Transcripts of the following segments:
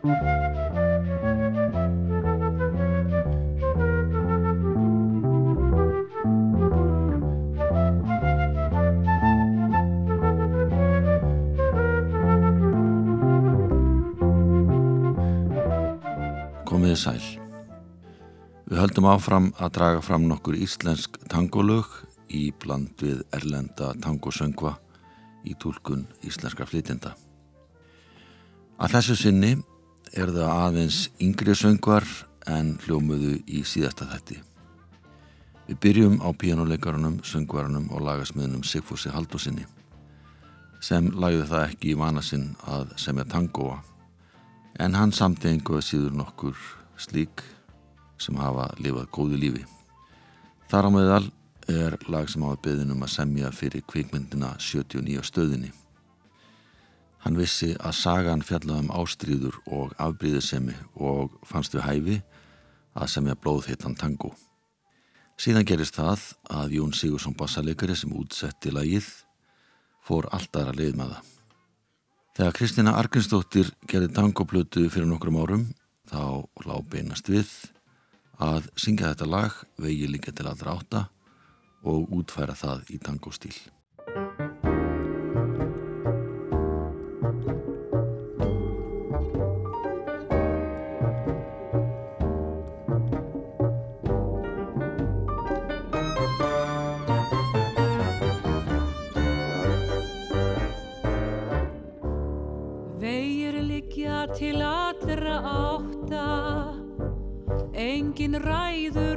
Komiði sæl. Við höldum áfram að draga fram nokkur íslensk tangolög í bland við erlenda tangosöngva í tólkun íslenskra flytjenda. Að þessu sinni er það aðeins yngri söngvar en hljómuðu í síðasta þetti. Við byrjum á píjánuleikarunum, söngvarunum og lagasmiðnum Sigfúsi Haldósinni sem lagði það ekki í vana sinn að semja tangóa en hann einhverja síður nokkur slík sem hafa lifað góðu lífi. Þar á meðal er lag sem hafa beðin um að semja fyrir kvikmyndina 79 stöðinni. Hann vissi að sagan fjallaðum ástríður og afbríðisemi og fannst við hæfi að semja blóðhittan tango. Síðan gerist það að Jón Sigursson bassalegari sem útsetti lagið fór alltaf að leið með það. Þegar Kristina Argrinsdóttir gerði tangoplötu fyrir nokkrum árum þá lág beinast við að syngja þetta lag vegi líka til allra átta og útfæra það í tangostíl. Átta. Engin ræður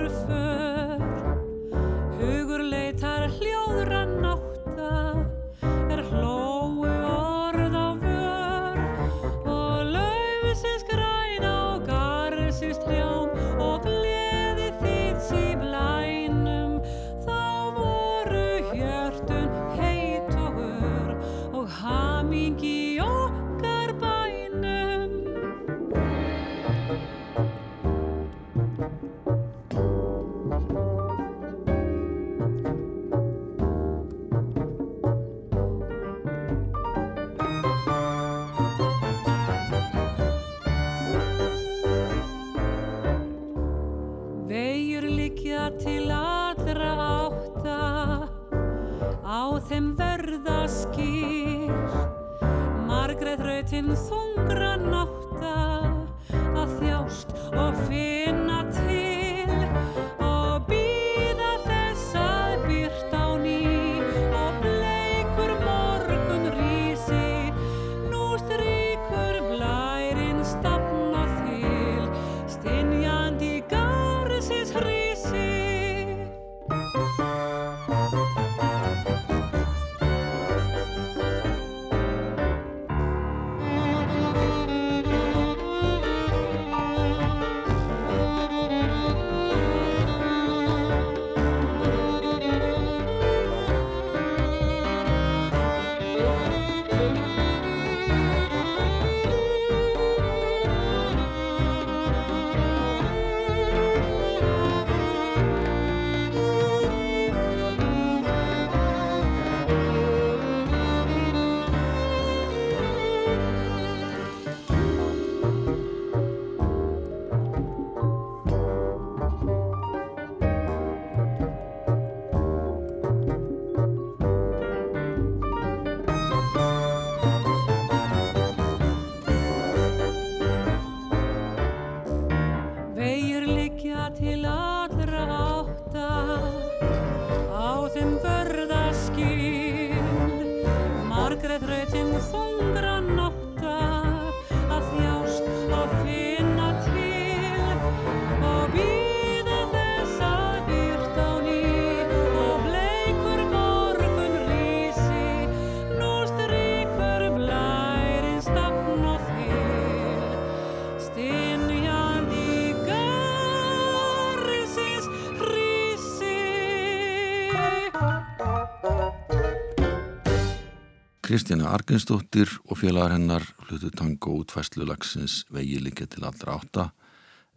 Kristjana Argensdóttir og félagar hennar hlutu tango útfæslu lagsins vegi líka til allra átta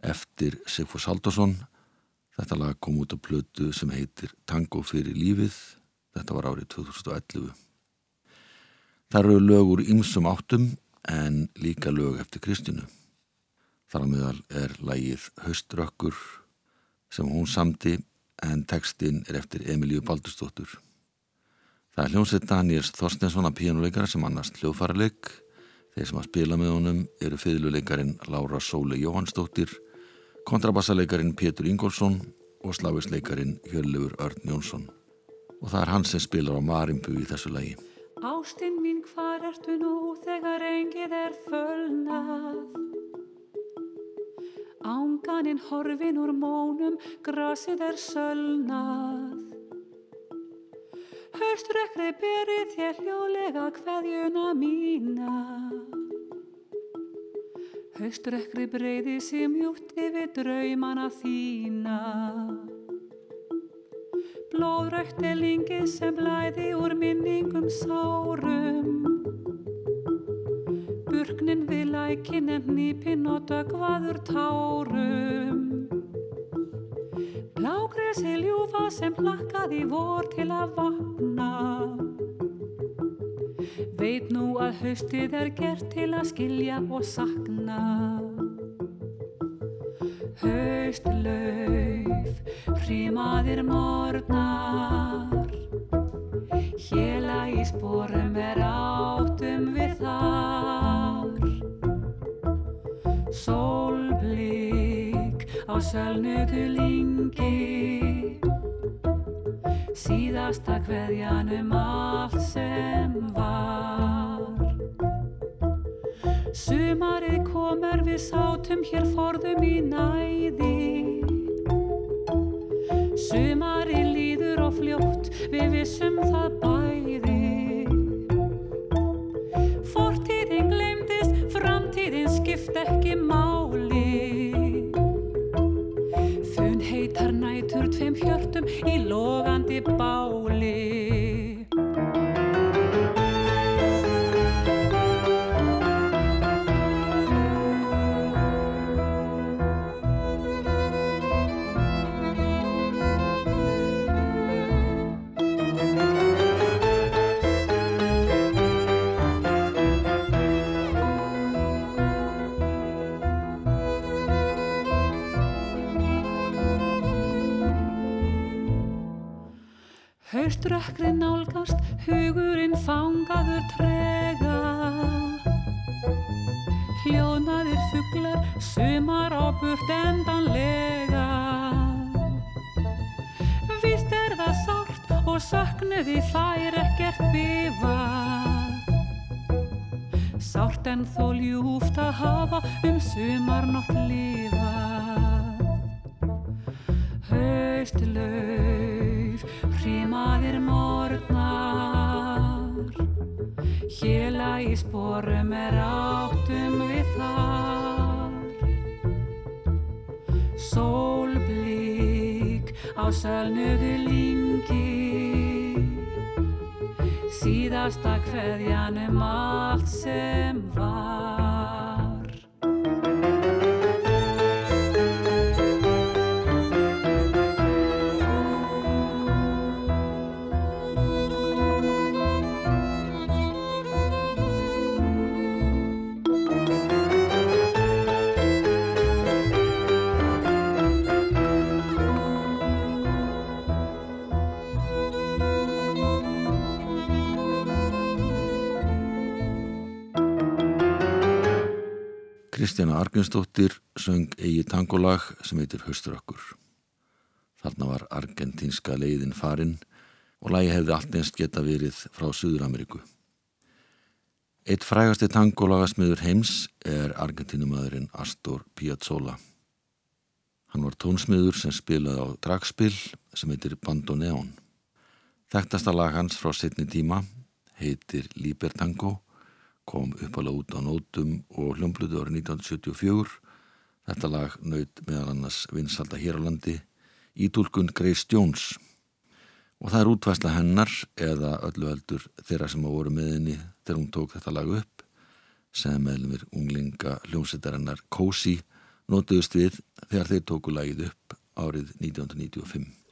eftir Sigfús Haldarsson. Þetta lag kom út á plötu sem heitir Tango fyrir lífið. Þetta var árið 2011. Það eru lög úr ymsum áttum en líka lög eftir Kristjunu. Þar á meðal er lægið Hauströkkur sem hún samti en textin er eftir Emilíu Baldurstóttur. Það er hljómsveit Daniels Þorstensson að píjánuleikara sem annars hljóðfaraleg. Þeir sem að spila með honum eru fiðluleikarin Laura Sóle Jóhannsdóttir, kontrabassaleikarin Pétur Ingólfsson og slavisleikarin Hjörlefur Örn Jónsson. Og það er hann sem spilar á Marimbu í þessu lægi. Ástinn mín hvar ertu nú þegar engið er fölnað Ánganinn horfin úr mónum, grasið er sölnað. Haustrekri berið þér hljólega hverjuna mína. Haustrekri breyði sem mjútt yfir draumana þína. Blóðrögt er lingið sem blæði úr minningum sárum. Burknin við lækin en nýpinn og dögvaður tárum. Blágresi ljúfa sem plakkaði vor til að vakna. Veit nú að haustið er gert til að skilja og sakna. Haustlauf, hrímaðir morgnar. Sölnuðu lingi Síðasta hverjan um allt sem var. Sumarið komur við sátum hér forðum í næði. Sumarið líður og fljótt við vissum það bæði. Fortíðin glemdist, framtíðin skipt ekki máli about báli Hauströkkri nálgast, hugurinn fangaður trega. Hljóðnaðir fuglar, sumar á burt endanlega. Víst er það sárt og saknuði þær ekkert bifað Sárt en þó ljúft að hafa um sumarnótt lifað. Haustlauf, hrímaðir morgnar. Hjela í sporum er áttum við þar. Sólblík á sölnuðu lingi Síðasta kveðjan um allt sem var Kristjana Argensdóttir söng eigi tangolag sem heitir Hauströkkur. Þarna var argentínska leiðin farin og lagi hefði allt einst geta verið frá Suður-Ameríku. Eitt frægasti tangolagasmiður heims er argentínumadurinn Astor Piazzolla. Hann var tónsmiður sem spilaði á dragspil sem heitir Bandoneon. Þekktasta lag hans frá setni tíma heitir Libertango kom uppalega út á nótum og hljómblutu árið 1974. Þetta lag naut meðal annars vinsalda hér á landi í tólkun Grace Jones. Og það er útvæsla hennar eða öllu heldur þeirra sem á voru með henni þegar hún tók þetta lag upp sem meðlumir unglinga hljómsveitarinnar Cozy notuðust við þegar þeir tóku lagið upp árið 1995.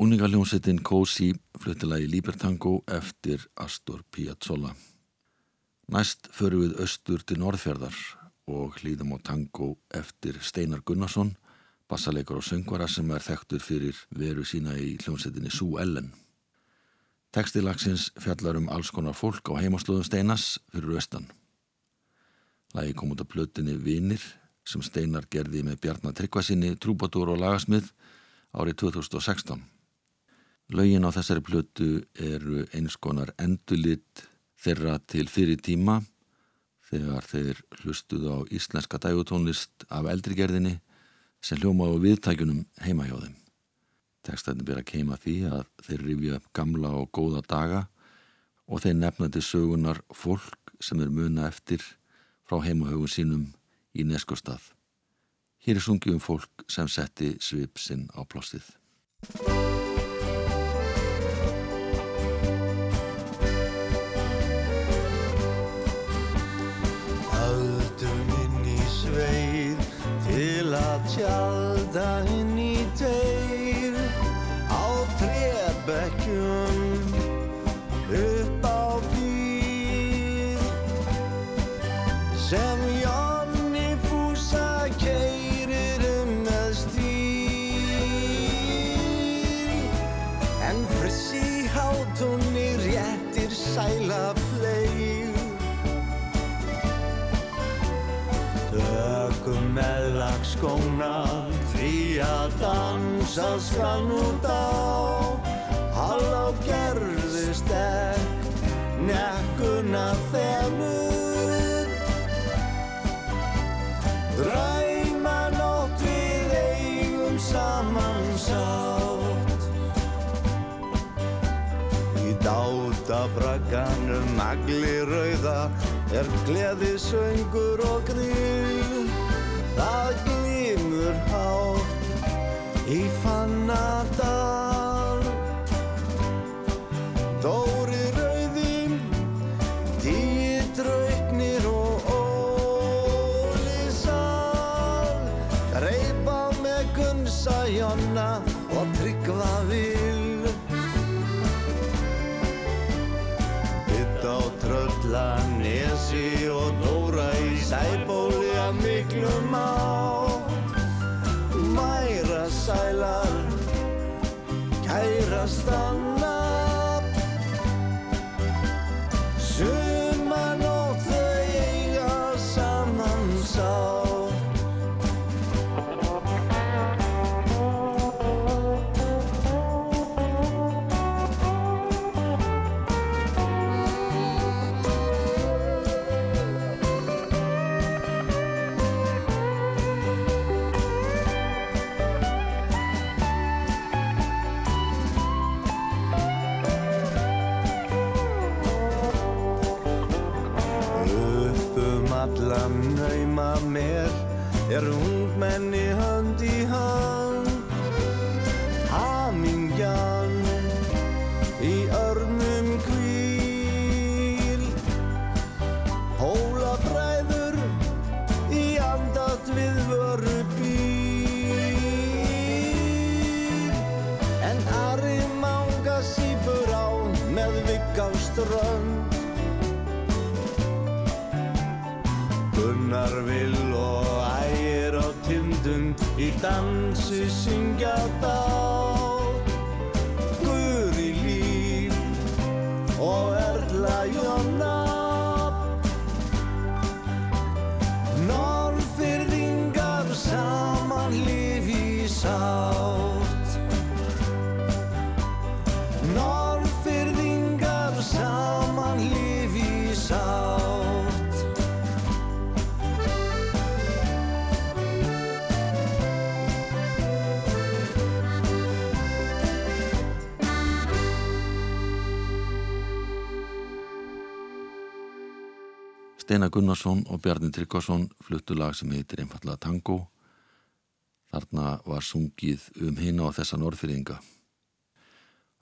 Uningaljónsettin Cosi fluttilagi Libertango eftir Astor Piazzolla. Næst förum við austur til Norðfjörðar og hlýðum á tango eftir Steinar Gunnarsson, bassalegur og söngvara sem er þekktur fyrir veru sína í hljómsettinni Sú Ellen. Tekstilagsins fjallar um alls konar fólk á heimaslóðum Steinas fyrir austan. Lagi kom út af plötinni Vinir sem Steinar gerði með Bjarnar Tryggvasinni, trúbadúr og lagasmið árið 2016. Laugin á þessari plötu eru eins konar endulitt þeirra til fyrir tíma þegar þeir hlustuðu á íslenska dægutónlist af eldrigerðinni sem hljóma á viðtækjunum heima hjá þeim. Tekstættin byrja að keima því að þeir rifja upp gamla og góða daga og þeir nefna til sögunar fólk sem er muna eftir frá heimahögun sínum í neskustad. Hér er sungið um fólk sem setti svip sinn á plástið. Að dansa skal nú dá Hallá gerðist ekk, nekkuna þemur. Drauma nótt við eigum saman sátt. Í dátabragganum agli rauða er gleði söngur og grín. Það hátt í fannadal á strönd. Gunnar vil og ægir á tindum í dansi syngja dá Steinar Gunnarsson og Bjarni Tryggvason fluttu lag sem heitir einfallega Tango. Þarna var sungið um hina og þessa norðfyrringa.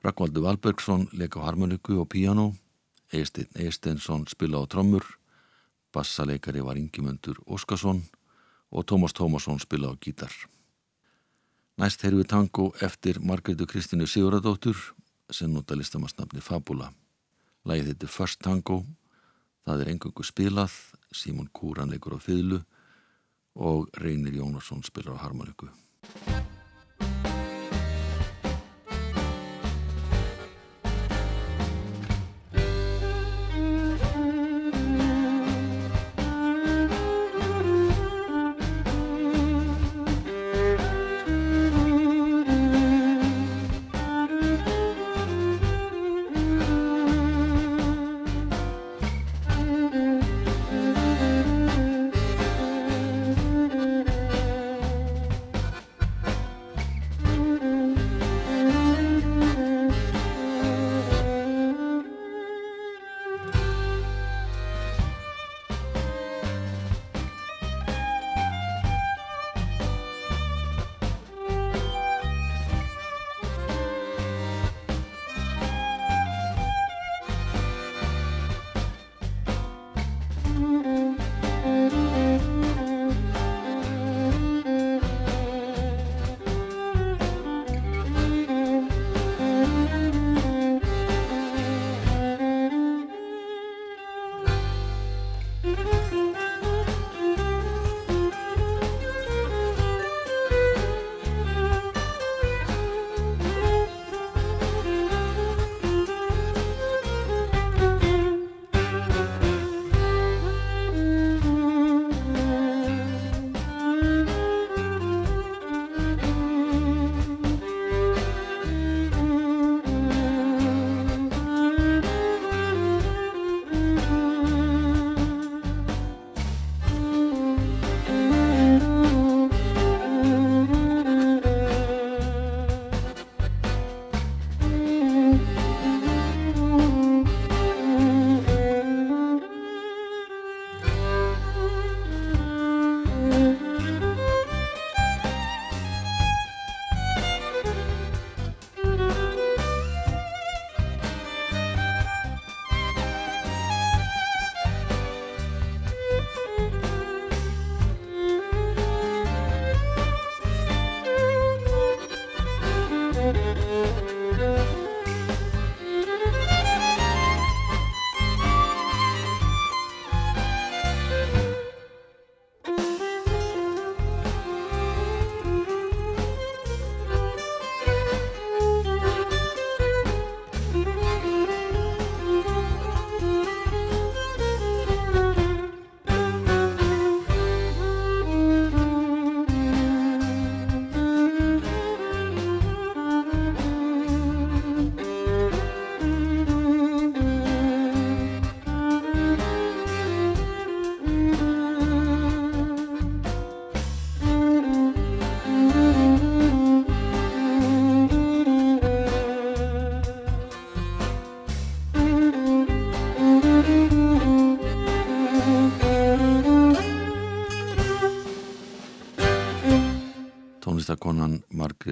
Rakkvaldur Valbergsson leik á harmoniku og píano, Eisteinn Eisteinsson spila á trommur, bassaleikari var Ingimundur Óskarsson og Tómas Tómasson spila á gítar. Næst heyrðu við tango eftir Margretu Kristínu Siguradóttur sem nota listamannsnafni Fabula. Lægið heitir First Tango, það er engungu spilað, Símon Kúran leikur á fyllu og Reynir Jónasson spilar á harmoniku.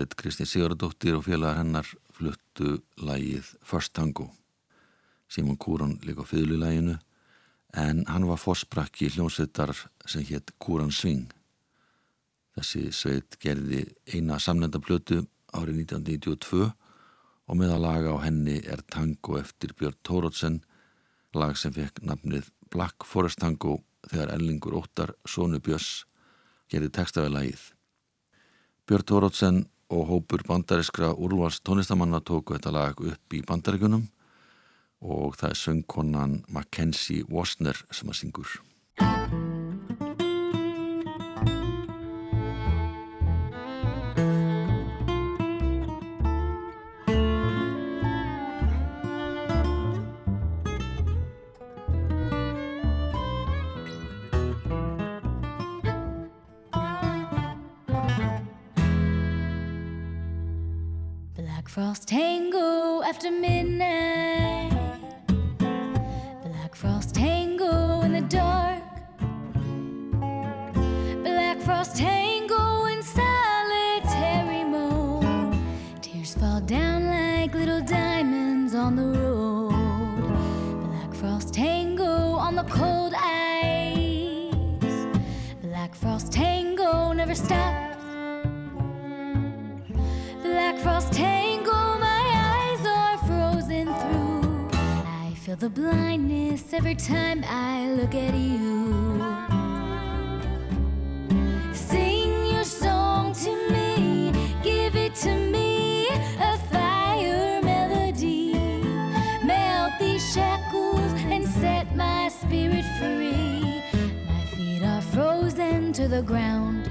Margrét Kristi Sigurdóttir og félagar hennar fluttu lægið First Tango. Simon Kúran líka á fyrlulæginu en hann var fósbrakki hljómsveitar sem hétt Kúran Sving. Þessi sveit gerði eina samlenda blötu árið 1992 og með að laga á henni er tango eftir Björn Tórótsen, lag sem fekk nafnið Black Forest Tango þegar Ellingur Óttar, Sónu Björns, gerði textaði lagið. Björn Tórótsen og hópur bandariskra úrvals tónlistamanna tóku þetta lag upp í bandarikunum og það er söngkonan Mackenzie Wasner sem að syngur. Frost Tango after midnight. Black Frost Tango in the dark. Black Frost Tango in solitary mode. Tears fall down like little diamonds on the road. Black Frost Tango on the cold ice. Black Frost Tango never stops. Feel the blindness every time I look at you. Sing your song to me, give it to me, a fire melody. Melt these shackles and set my spirit free. My feet are frozen to the ground.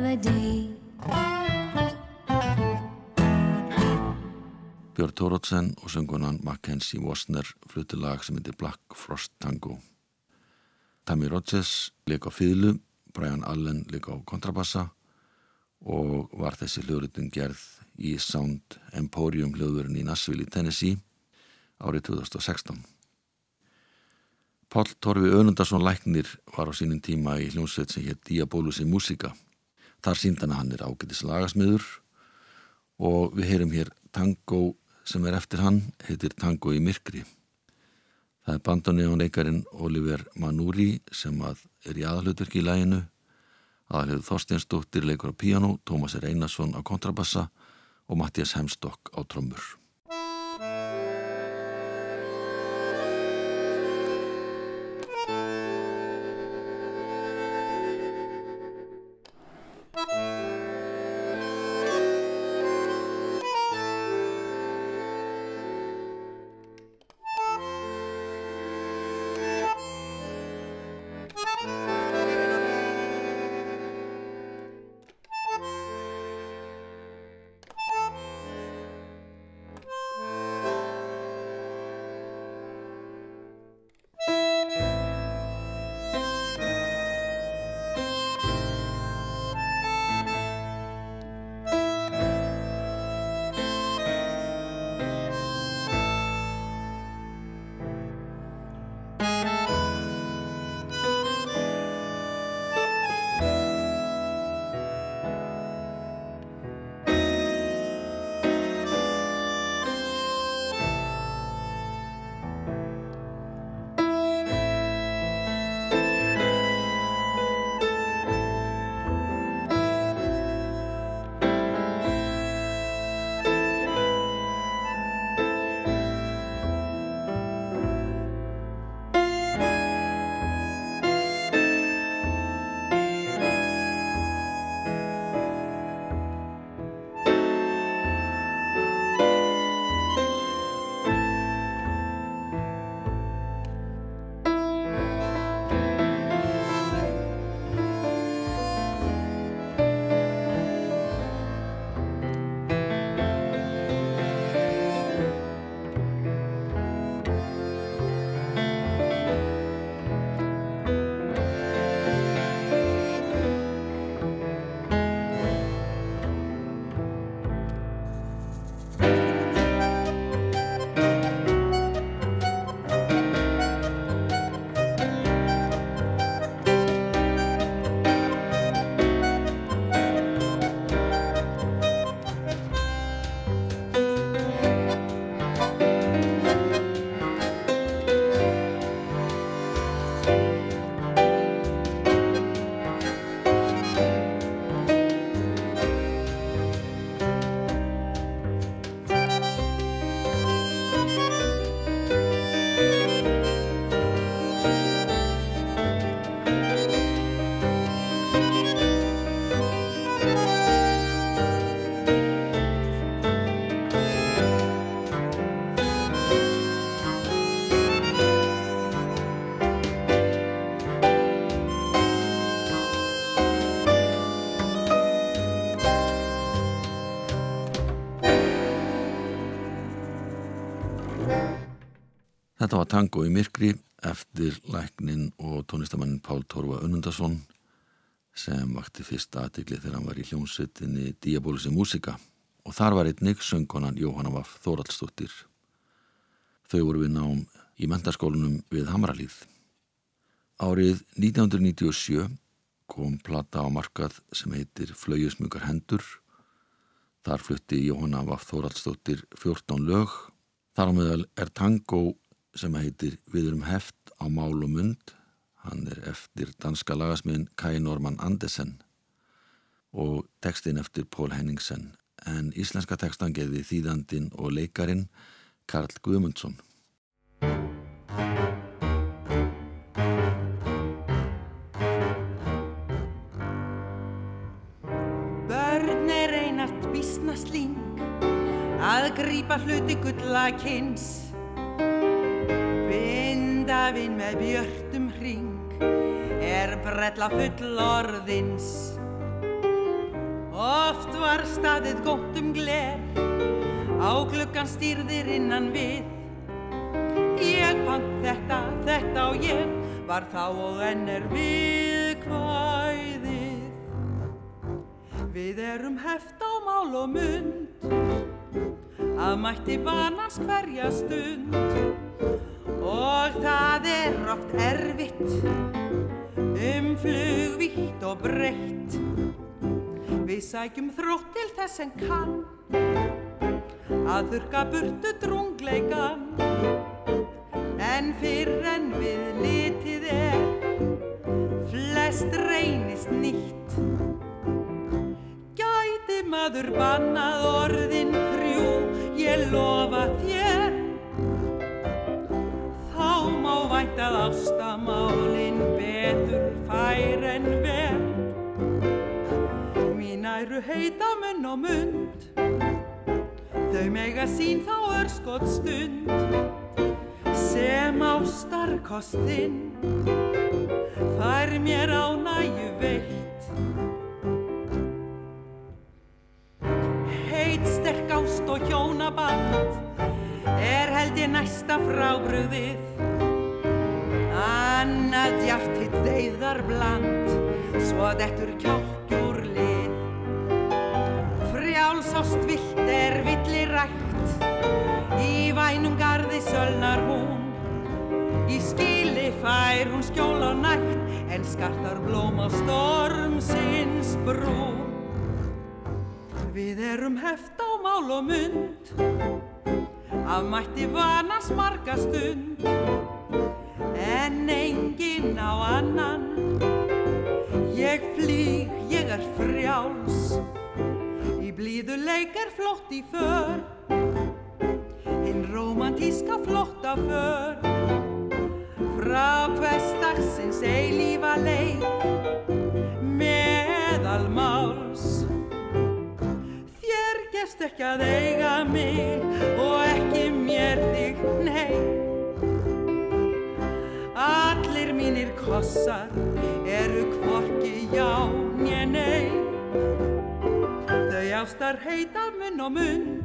Melody. Björn Tórótsen og söngunan Mackenzie Wasner flutti lag sem heitir Black Frost Tango. Tammy Rogers leik á fýðlu, Brian Allen leik á kontrabassa og var þessi hljóðrutun gerð í Sound Emporium hljóðurinn í Nashville í Tennessee árið 2016. Páll Torfi Önundarsson Læknir var á sínum tíma í hljómsveit sem hétt Diabolusi Músika. Þar síndan hann er ágætis lagasmiður. Og við heyrum hér tango sem er eftir hann, heitir Tango í myrkri. Það er bandoneonleikarin Oliver Manuri sem að er í aðalhutverki í læginu, aðalhauð Þorsteinsdóttir leikur á piano, Tómas Einarsson á kontrabassa og Mattias Hemstokk á trommur. Þetta var tango í myrkri eftir læknin og tónlistamannin Pál Torfa Önundarsson sem vakti fyrst aðtikli þegar hann var í hljómsveitinni Diabolisi Músika og þar var einnig söngkonan Jóhanna Vaff Þóraldsdóttir. Þau voru við nám í mentarskólanum við Hamralíð. Árið 1997 kom plata á markað sem heitir Flaujesmugar hendur. Þar flutti Jóhanna Vaff Þóraldsdóttir 14 lög. Þar á meðal er tango sem heitir Við erum heft á mál og mund. Hann er eftir danska lagasmiðin Kai Norman Andersen og textin eftir Pól Henningsen en íslenska textan geði þýðandin og leikarin Karl Guðmundsson. Börn er einart bísnaslíng að grípa hluti gullakins Bindafinn með björtum hring er brella full orðins. Oft var staðið gótt um gler á gluggan stýrðir innan við. Ég pant þetta, þetta og ég var þá og enn er við kvæðið Við erum heft á mál og mund að mætti vanans hverja stund og það er oft erfitt. Um flugvítt og breytt Við sækjum þrótt til þess en kann. Að þurka burtu drungleikan. En fyrr en við litið er flest reynist nýtt. Gæti maður bannað orðin þrjú? Ég lofa væntað ástamálin betur fær en ver. Mín æru heita munn og mund þau mega sín þá örskot stund. Sem ástarkostinn fær mér á næju veitt. Heit sterk ást og hjónaband er held ég næsta frábröðið annað djart hitt deyðar bland. Svo dettur kjálkjúr lið. Frjálsást vilt er villi rækt. Í vænum garði sölnar hún. Í skili fær hún skjól og nægt en skartar blóm á stormsins brún Við erum heft á mál og mund af mætti vanans marga stund en enginn á annan. Ég flýg, ég er frjáls í blíðu leik er flott í för. Hinn romantíska flotta för frá hverstagsins eilífa leik Gefst ekki að eiga mig og ekki mér þig, nei. Allir mínir kossar eru hvorki já njö nei. Þau ástar heita munn og mund.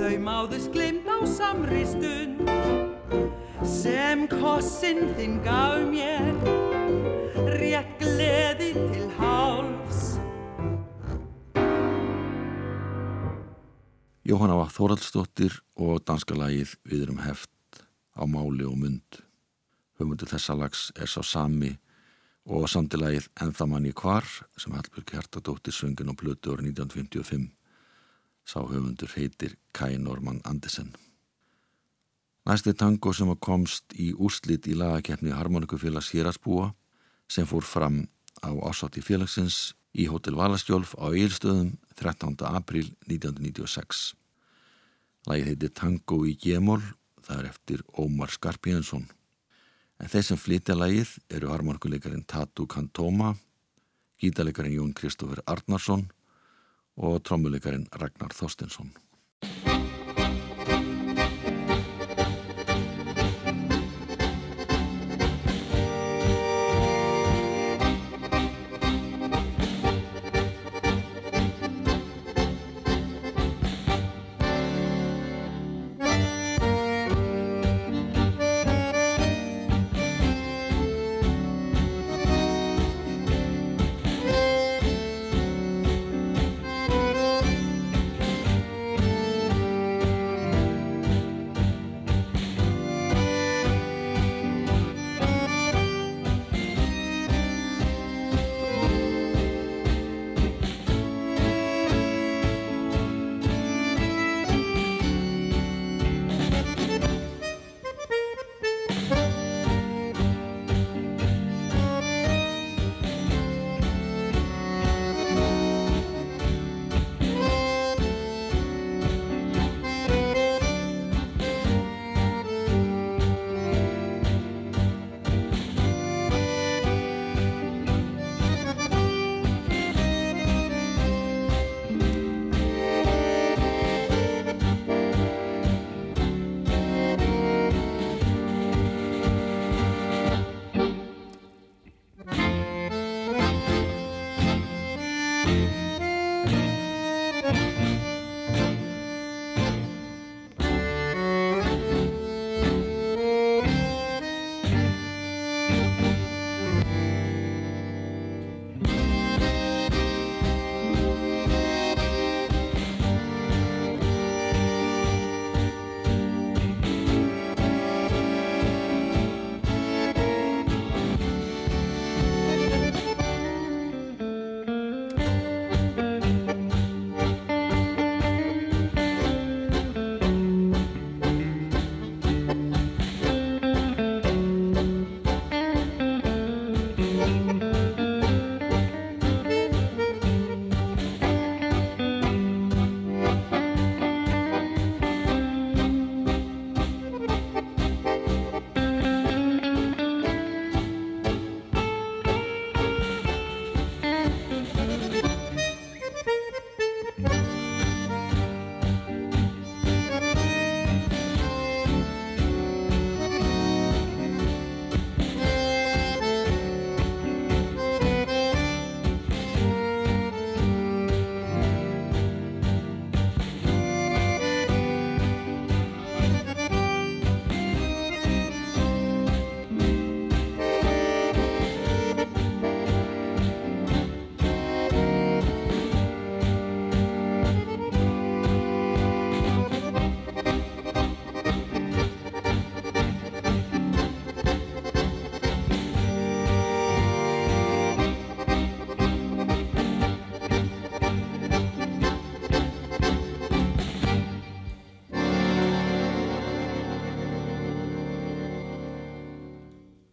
Þau máðus glimt á samri stund. Sem kossin þinn gaf mér. Rétt gleði til hálfs Jóhanna var Þóraldsdóttir og danska lagið Við erum heft á máli og mund. Höfundur þessa lags er sá sami og mann í hvar sem Hallbjörg Hjartadóttir söngin á blötu árið 1955. Sá höfundur heitir Kai Norman Andersen. Næsti tango sem komst í úrslit í lagakeppni Harmonikufélags Hýrasbúa sem fór fram á ásátti félagsins í Hotel Valastjólf á Eilstöðum 13. april 1996. Lægið heitir Tango í G-mól, það er eftir Ómar Skarpíðansson. En þeir sem flytja lægið eru harmonikuleikarin Tatu Kantoma, gítarleikarin Jón Kristófur Arnarsson og trommuleikarin Ragnar Þorstinsson.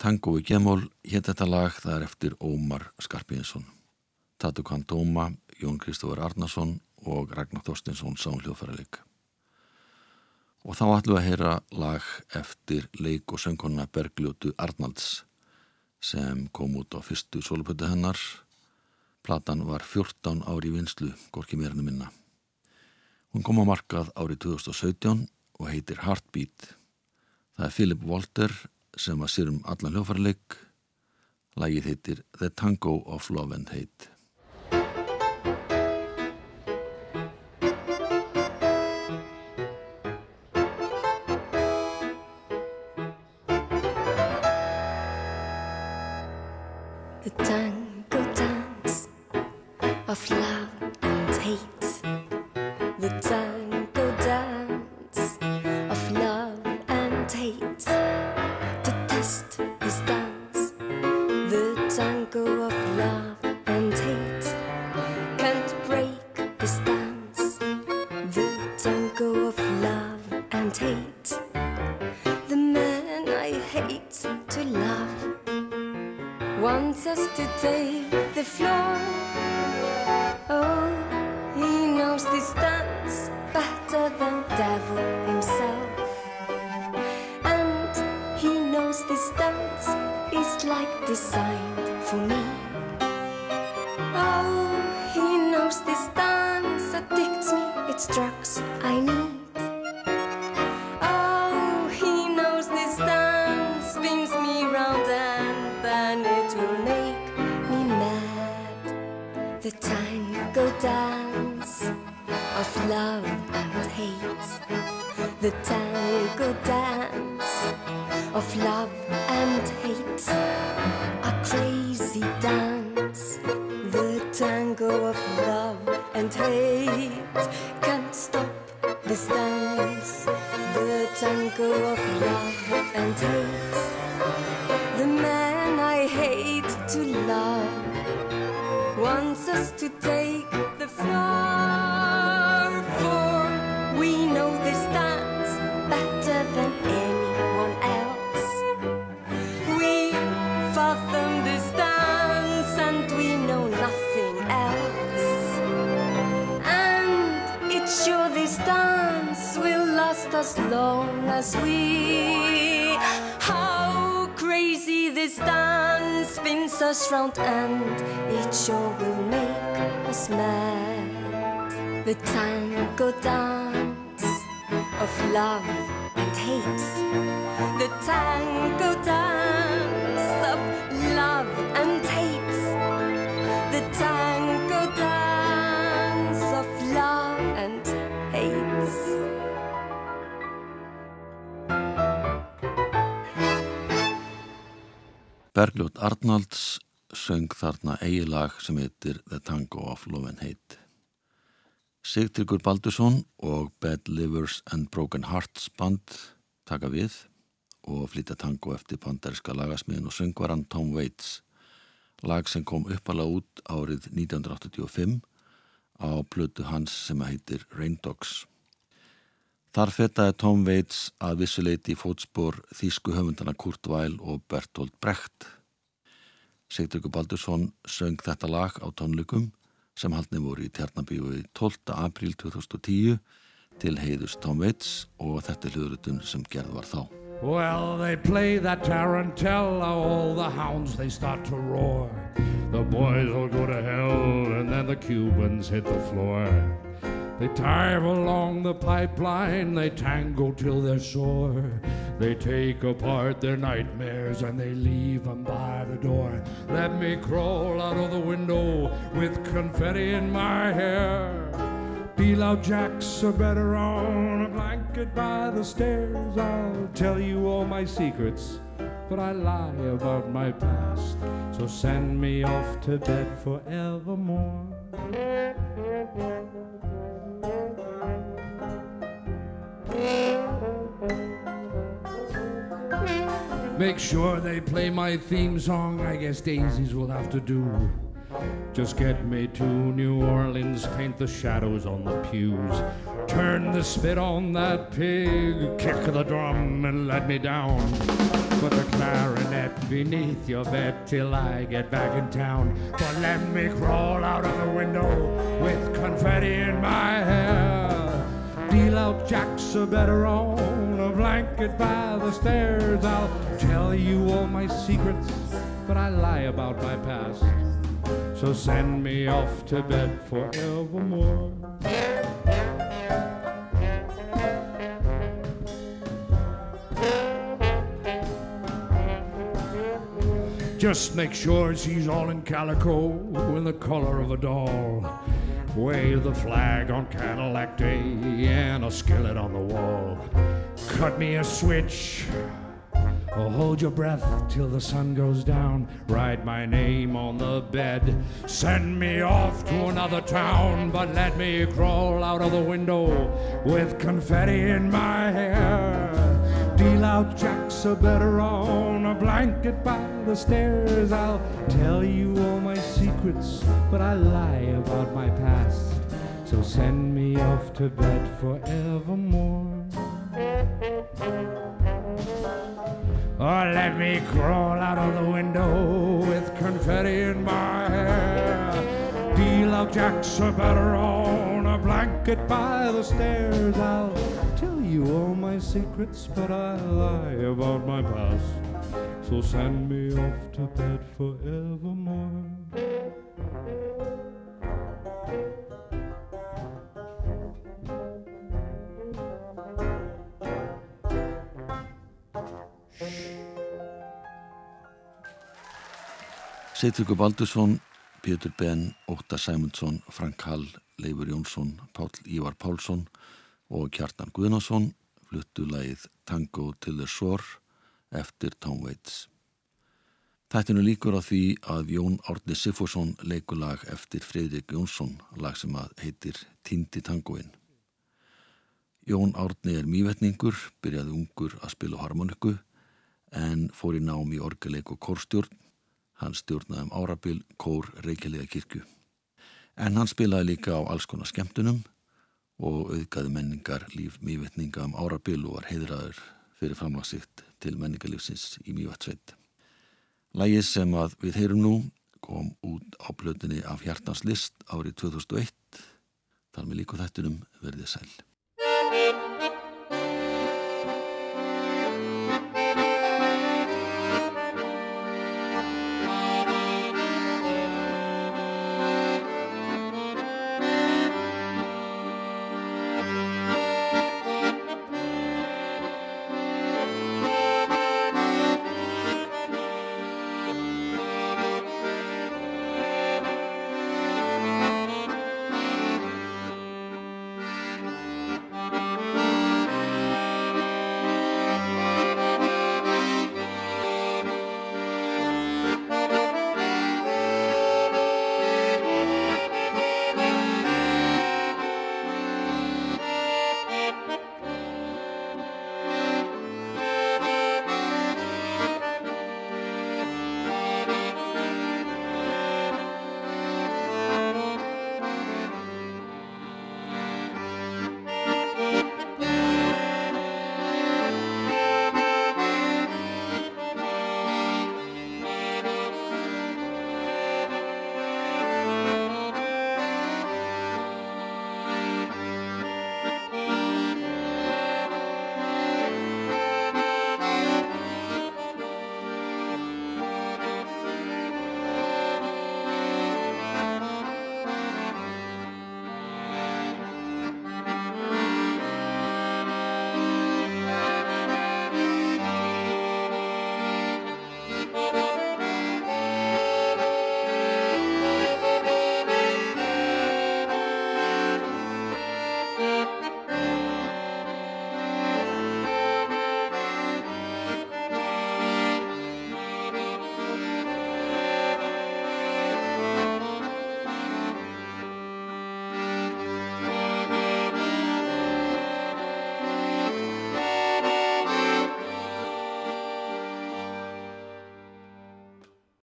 Tango í gemól hétt þetta lag það er eftir Ómar Skarpínsson. Tatu Kvandóma, Jón Kristófur Arnason og Ragnar Þorstinsson sánljóðfæraleik. Og þá ætlum við að heyra lag eftir leik og söngkonna Bergljótu Arnalds sem kom út á fyrstu solupötu hennar. Platan var 14 ári í vinslu, gorki mér henni minna. Hún kom á markað árið 2017 og heitir Heartbeat. Það er Philip Walter sem að sér um allan hljófarleik. Lægið heitir The Tango of Love and Hate. Of love and fathom this dance and we know nothing else. And it's sure this dance will last as long as we. How crazy this dance spins us round and it sure will make us mad. The tango dance of love and hate. The tango dance Bergljót Arnalds söng þarna eigilag sem heitir The Tango of Love and Hate. Sigtryggur Baldursson og Bad Livers and Broken Hearts band taka við og flytja tango eftir pandariska lagasmiðin og söngvaran Tom Waits lag sem kom uppalega út árið 1985 á plötu hans sem heitir Rain Dogs. Þar fetaði Tom Waits að vissuleiti í fótspor þýsku höfundana Kurt Weill og Bertolt Brecht. Sigtryggur Baldursson söng þetta lag á tónleikum sem haldni voru í Tjarnabíu 12. apríl 2010 til heiðus Tom Waits og þetta hljóðrutun sem gerð var þá. Well, they play that tarantella, all the hounds they start to roar. The boys will go to hell, and then the Cubans hit the floor. They dive along the pipeline, they tango till they're sore. They take apart their nightmares and they leave 'em by the door. Let me crawl out of the window with confetti in my hair. Out jacks are better on a blanket by the stairs. I'll tell you all my secrets, but I lie about my past. So send me off to bed forevermore. Make sure they play my theme song. I guess daisies will have to do. Just get me to New Orleans, paint the shadows on the pews. Turn the spit on that pig, kick the drum and let me down. Put the clarinet beneath your bed till I get back in town. But let me crawl out of the window with confetti in my hair. Out jacks a better on a blanket by the stairs. I'll tell you all my secrets, but I lie about my past. So send me off to bed forevermore. Just make sure she's all in calico in the color of a doll. Wave the flag on Cadillac Day and a skillet on the wall. Cut me a switch. Oh, hold your breath till the sun goes down. Write my name on the bed. Send me off to another town, but let me crawl out of the window with confetti in my hair. Deal out jacks a better on a blanket by the stairs. I'll tell you all my secrets, but I lie about my past. So send me off to bed forevermore. Or let me crawl out of the window with confetti in my hair. Deal out jacks a better on a blanket by the stairs. I'll tell you all my secrets, but I lie about my past. So send me off to bed forevermore. Seitryggur Baldursson, Pétur Ben, Óta Sæmundsson, Frank Hall, Leifur Jónsson, Pál Ívar Pálsson og Kjartan Guðnason fluttu lagið Tango to the Shore eftir Tom Waits. Þættinu líkur á því að Jón Árni Sifursson leikur lag eftir Fredrik Jónsson, lag sem að heitir Tindi Tangoin. Jón Árni er mývetningur, byrjaði ungur að spila harmoniku en fór í nám í orgeleik og kórstjórn Hann stjórnaði um árabil kór Reykjavíða kirkju. En hann spilaði líka á alls konar skemmtunum og auðgaði menningar líf mývetninga um árabil og var heiðraður fyrir framlagsitt til menningarlífsins í Mývatsveit. Lægið sem að við heyrum nú kom út á blöðinni af Hjartans list árið 2001. Þar með líku þættunum verðið sæl.